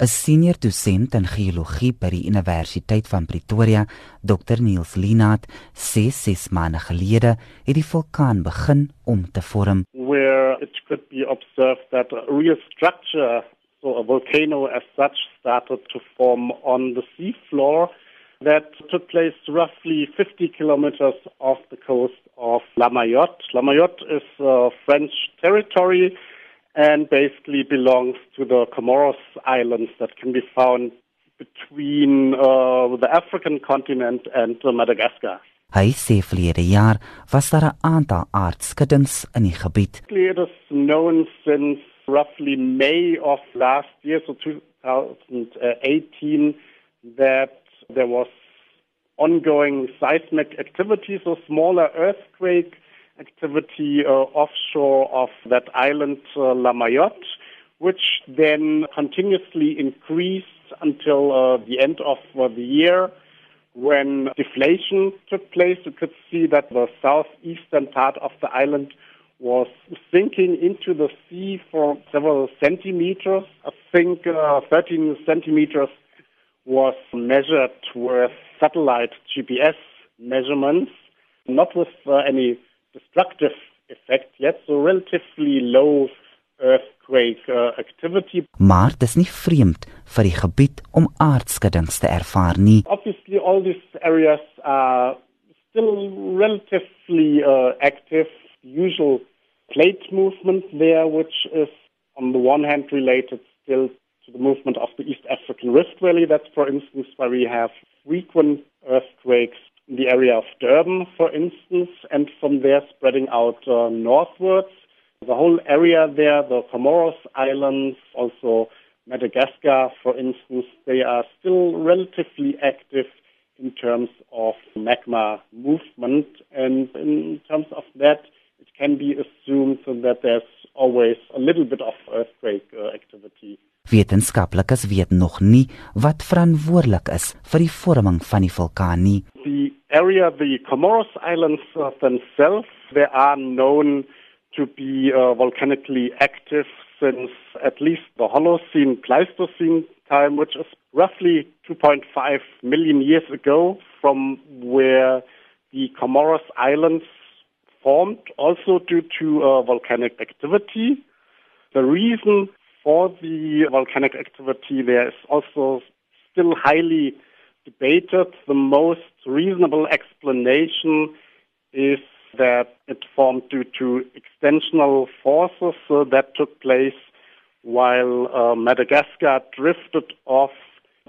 'n Senior dosent in geologie by die Universiteit van Pretoria, Dr Niels Linaat, sê ses maande gelede het die vulkaan begin om te vorm. Where it could be observed that a real structure, so a volcano as such, started to form on the seafloor. That took place roughly 50 kilometers off the coast of La Mayotte. La Mayotte is uh, French territory and basically belongs to the Comoros Islands that can be found between uh, the African continent and uh, Madagascar. Hy sê verlede jaar was daar 'n aantal aardskuddings in die gebied. It is known since roughly May of last year, so 2018, that there was ongoing seismic activity, so smaller earthquake activity uh, offshore of that island, uh, La Mayotte, which then continuously increased until uh, the end of the year when deflation took place. You could see that the southeastern part of the island was sinking into the sea for several centimeters. I think uh, 13 centimeters was measured with satellite GPS measurements, not with uh, any destructive effect yet, so relatively low earthquake uh, activity. Maar dis nie vreemd vir die gebied om aardskuddings te ervaar nie. Obviously all these areas are still relatively uh, active. Usual plate movement there which is on the one hand related still to the movement of the East African Rift Valley. That's for instance where we have frequent earthquakes in the area of Durban, for instance, and from there spreading out uh, northwards. The whole area there, the Comoros Islands, also Madagascar, for instance, they are still relatively active in terms of magma movement. And in terms of that, it can be assumed that there's always a little bit of earthquake uh, activity. Wetenskaplikes weet nog nie wat verantwoordelik is vir die vorming van die vulkaan nie. Area, the Comoros Islands themselves, they are known to be uh, volcanically active since at least the Holocene Pleistocene time, which is roughly 2.5 million years ago, from where the Comoros Islands formed, also due to uh, volcanic activity. The reason for the volcanic activity there is also still highly debated. The most reasonable explanation is that it formed due to extensional forces uh, that took place while uh, Madagascar drifted off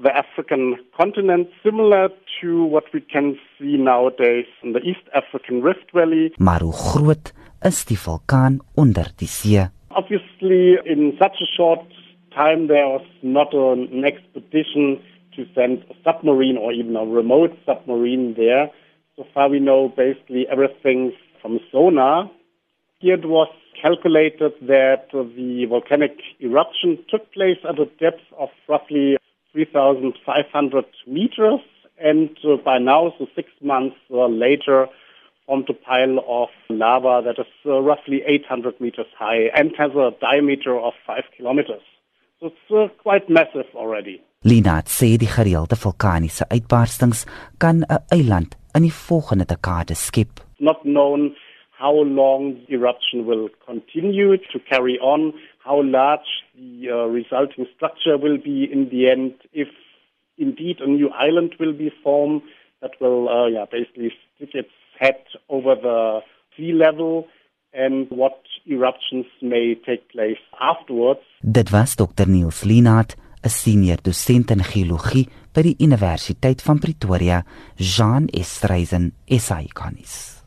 the African continent, similar to what we can see nowadays in the East African Rift Valley. Maar hoe groot is die vulkaan onder die see? Obviously, in such a short time, there was not an expedition to send a submarine or even a remote submarine there. So far, we know basically everything from sonar. Here it was calculated that the volcanic eruption took place at a depth of roughly 3,500 meters, and uh, by now, so six months uh, later, formed a pile of lava that is uh, roughly 800 meters high and has a diameter of 5 kilometers. So it's uh, quite massive already. Linaat sê die gereelde vulkaniese uitbarstings kan 'n eiland in die volgende dekade skep. Not known how long the eruption will continue to carry on, how large the uh, resulting structure will be in the end, if indeed a new island will be formed that will uh, yeah, basically stick its head over the sea level and what eruptions may take place afterwards. Dit was Dr. Niels Linaat 'n senior dosent in geologie by die Universiteit van Pretoria, Jean Estreisen, SAICANIS.